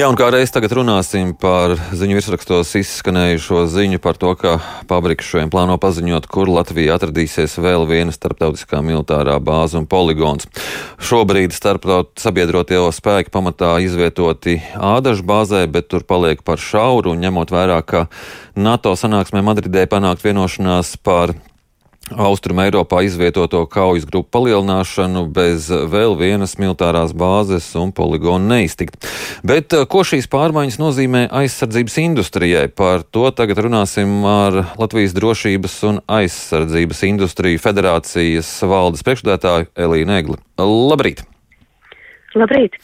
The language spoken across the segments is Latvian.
Jā, un kā reiz tagad runāsim par ziņu virsrakstos izskanējušo ziņu par to, ka Pabriks šodien plāno paziņot, kur Latvija atradīsies vēl viena starptautiskā militārā bāze un poligons. Šobrīd starptaut sabiedrotie spēki pamatā izvietoti Ādažu bāzē, bet tur paliek par šauru un ņemot vērā, ka NATO sanāksmē Madridē panākt vienošanās par Austrum Eiropā izvietoto kaujas grupu palielināšanu bez vēl vienas militārās bāzes un poligonu neiztikt. Bet eh, ko šīs pārmaiņas nozīmē aizsardzības industrijai? Par to tagad runāsim ar Latvijas drošības un aizsardzības industriju federācijas valdes priekšstādātāju Elīnu Egli. Labrīt! Labrīt!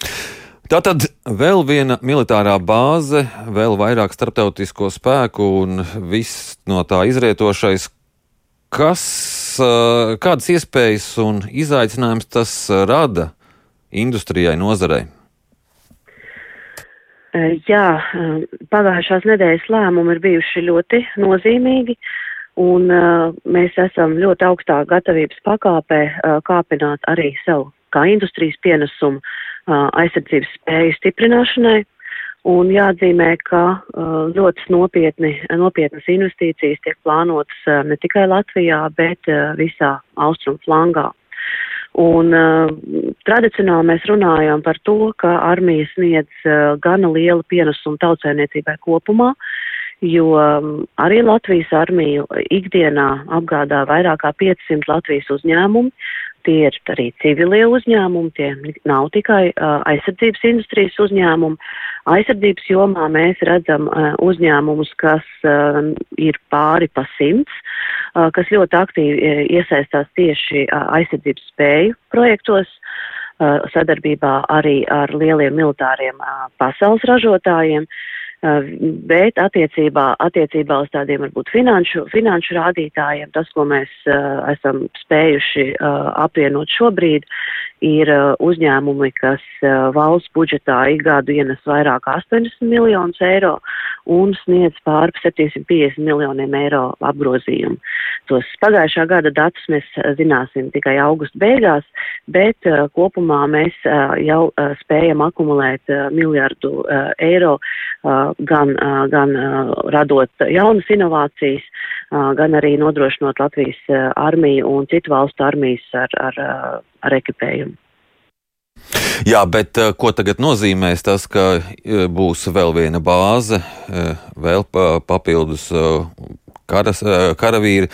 Tātad vēl viena militārā bāze, vēl vairāk starptautisko spēku un viss no tā izrietošais, Kas, kādas iespējas un izaicinājums tas rada industrijai, nozarei? Jā, pagājušās nedēļas lēmumi ir bijuši ļoti nozīmīgi, un mēs esam ļoti augstā gatavības pakāpē kāpināt arī savu kā industrijas pienesumu aizsardzības spēju stiprināšanai. Un jāatzīmē, ka uh, ļoti nopietni, nopietnas investīcijas tiek plānotas uh, ne tikai Latvijā, bet uh, visā austrumu flangā. Un uh, tradicionāli mēs runājam par to, ka armija sniedz uh, gana lielu pienesumu tautsēmniecībai kopumā, jo um, arī Latvijas armiju ikdienā apgādā vairāk kā 500 Latvijas uzņēmumi, tie ir arī civilie uzņēmumi, tie nav tikai uh, aizsardzības industrijas uzņēmumi. Aizsardzības jomā mēs redzam uh, uzņēmumus, kas uh, ir pāri pa simts, uh, kas ļoti aktīvi uh, iesaistās tieši uh, aizsardzības spēju projektos, uh, sadarbībā arī ar lieliem militāriem uh, pasaules ražotājiem. Uh, bet attiecībā, attiecībā uz tādiem varbūt finanšu, finanšu rādītājiem, tas, ko mēs uh, esam spējuši uh, apvienot šobrīd, ir uzņēmumi, kas valsts budžetā ik gadu ienes vairāk 80 miljonus eiro un sniedz pār 750 miljoniem eiro apgrozījumu. Tos pagājušā gada datus mēs zināsim tikai augusta beigās, bet kopumā mēs jau spējam akumulēt miljardu eiro gan, gan radot jaunas inovācijas, gan arī nodrošinot Latvijas armiju un citu valstu armijas ar, ar, ar ekipējumu. Jā, bet ko tagad nozīmēs tas, ka būs vēl viena bāze, vēl papildus karas, karavīri?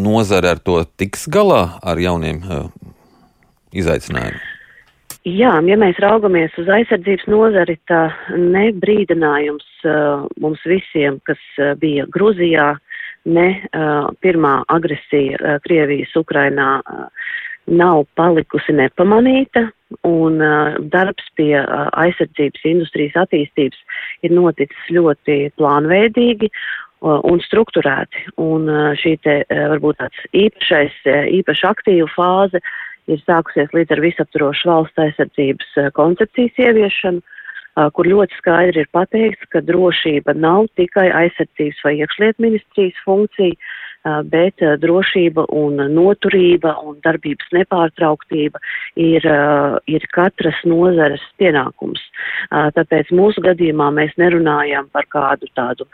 Nozare ar to tiks galā ar jauniem izaicinājumiem? Jā, ja mēs raugamies uz aizsardzības nozari, tā ne brīdinājums uh, mums visiem, kas uh, bija Gruzijā, ne uh, pirmā agresija uh, Krievijas Ukrainā uh, nav palikusi nepamanīta, un uh, darbs pie uh, aizsardzības industrijas attīstības ir noticis ļoti plānveidīgi uh, un strukturēti. Un uh, šī te uh, varbūt tāds īpašais, uh, īpaši aktīva fāze ir sākusies līdz ar visaptvarošu valsts aizsardzības eh, koncepcijas ieviešanu, kur ļoti skaidri ir pateikts, ka drošība nav tikai aizsardzības vai iekšliet ministrijas funkcija, bet drošība un noturība un darbības nepārtrauktība ir, ir katras nozares pienākums. Tāpēc mūsu gadījumā mēs nerunājam par kādu tādu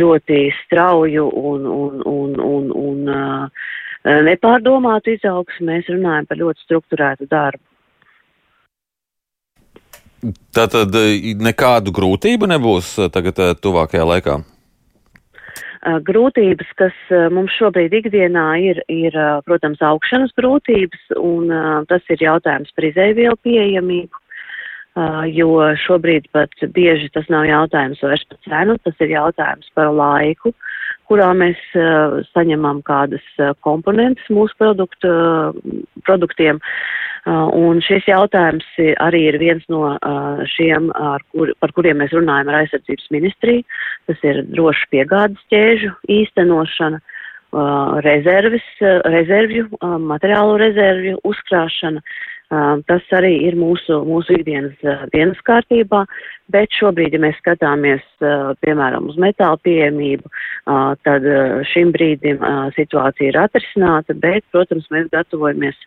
ļoti strauju un, un, un, un, un nepārdomātu izaugsmu, mēs runājam par ļoti strukturētu darbu. Tātad eh, nekādu grūtību nebūs tagad tuvākajā laikā? Grūtības, kas mums šobrīd ikdienā ir, ir, protams, augšanas grūtības, un tas ir jautājums par izēvielu pieejamību, jo šobrīd pat bieži tas nav jautājums vairs par cenu, tas ir jautājums par laiku. Uh, kurā mēs uh, saņemam kādas uh, komponentes mūsu produktu, uh, produktiem. Un šis jautājums arī ir viens no šiem, kur, par kuriem mēs runājam ar aizsardzības ministriju. Tas ir droši piegādes ķēžu īstenošana, rezervis, rezervju, materiālu rezervju uzkrāšana, Tas arī ir mūsu, mūsu ikdienas dienas kārtībā, bet šobrīd, ja mēs skatāmies, piemēram, uz metāla pieejamību, tad šim brīdim situācija ir atrisināta, bet, protams, mēs gatavojamies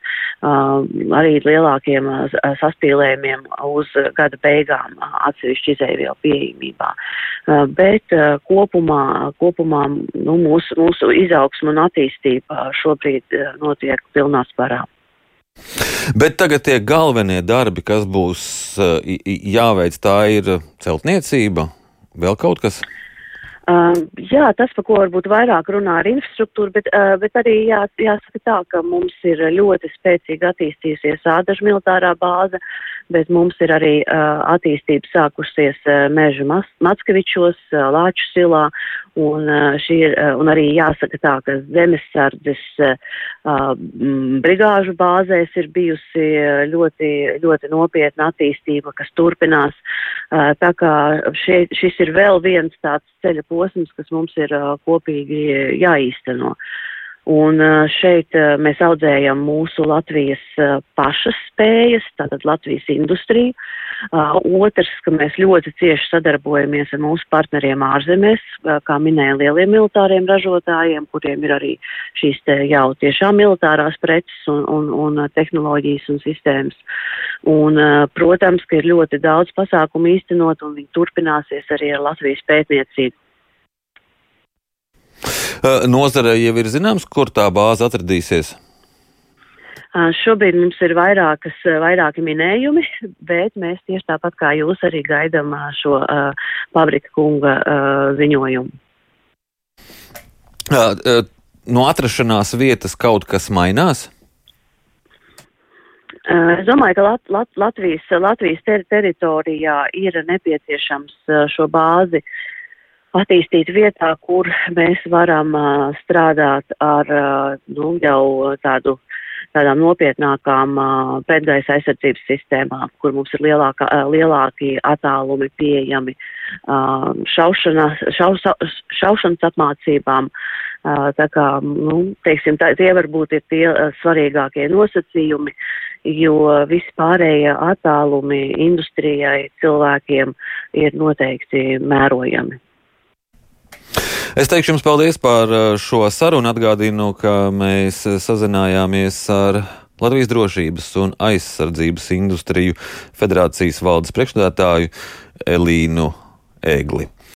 arī lielākiem saspīlējumiem uz gada beigām atsevišķi izēvielu pieejamībā. Bet kopumā, kopumā nu, mūsu, mūsu izaugsma un attīstība šobrīd notiek pilnā sparā. Bet tagad tie galvenie darbi, kas būs jāveic, tā ir celtniecība, vēl kaut kas? Uh, jā, tas, par ko varbūt vairāk runā, ir infrastruktūra, bet, uh, bet arī jā, jāsaka tā, ka mums ir ļoti spēcīgi attīstījusies ādažu militārā bāze, bet mums ir arī uh, attīstība sākusies uh, meža Mackevičos, uh, Lāču silā, un, uh, ir, uh, un arī jāsaka tā, ka zemesardzes uh, brigāžu bāzēs ir bijusi ļoti, ļoti nopietna attīstība, kas turpinās. Uh, tā kā šie, šis ir vēl viens tāds ceļa posms, kas mums ir uh, kopīgi jāīsteno. Uh, Un šeit mēs audzējam mūsu Latvijas pašas spējas, tātad Latvijas industriju. Otrs, ka mēs ļoti cieši sadarbojamies ar mūsu partneriem ārzemēs, kā minēja lieliem militāriem ražotājiem, kuriem ir arī šīs te jau tiešām militārās preces un, un, un tehnoloģijas un sistēmas. Un, protams, ka ir ļoti daudz pasākumu īstenot un viņi turpināsies arī ar Latvijas pētniecību. Nozare jau ir zināms, kur tā bāze atradīsies. Šobrīd mums ir vairākas, vairāki minējumi, bet mēs tieši tāpat kā jūs arī gaidām šo uh, Pabrika kunga uh, ziņojumu. Uh, no atrašanās vietas kaut kas mainās? Es domāju, ka Lat Lat Latvijas, Latvijas ter teritorijā ir nepieciešams šo bāzi uh, attīstīt vietā, kur mēs varam uh, strādāt ar uh, nu, jau tādu tādām nopietnākām uh, pretgaisa aizsardzības sistēmām, kur mums ir lielāka, uh, lielāki attālumi pieejami uh, šaušanas, šaus, šaušanas apmācībām. Uh, tā kā, nu, teiksim, tā, tie varbūt ir tie uh, svarīgākie nosacījumi, jo visi pārējie attālumi industrijai, cilvēkiem ir noteikti mērojami. Es teikšu jums paldies par uh, šo sarunu. Atgādinu, ka mēs uh, sazinājāmies ar Latvijas drošības un aizsardzības industriju federācijas valdes priekšstādātāju Elīnu Egli.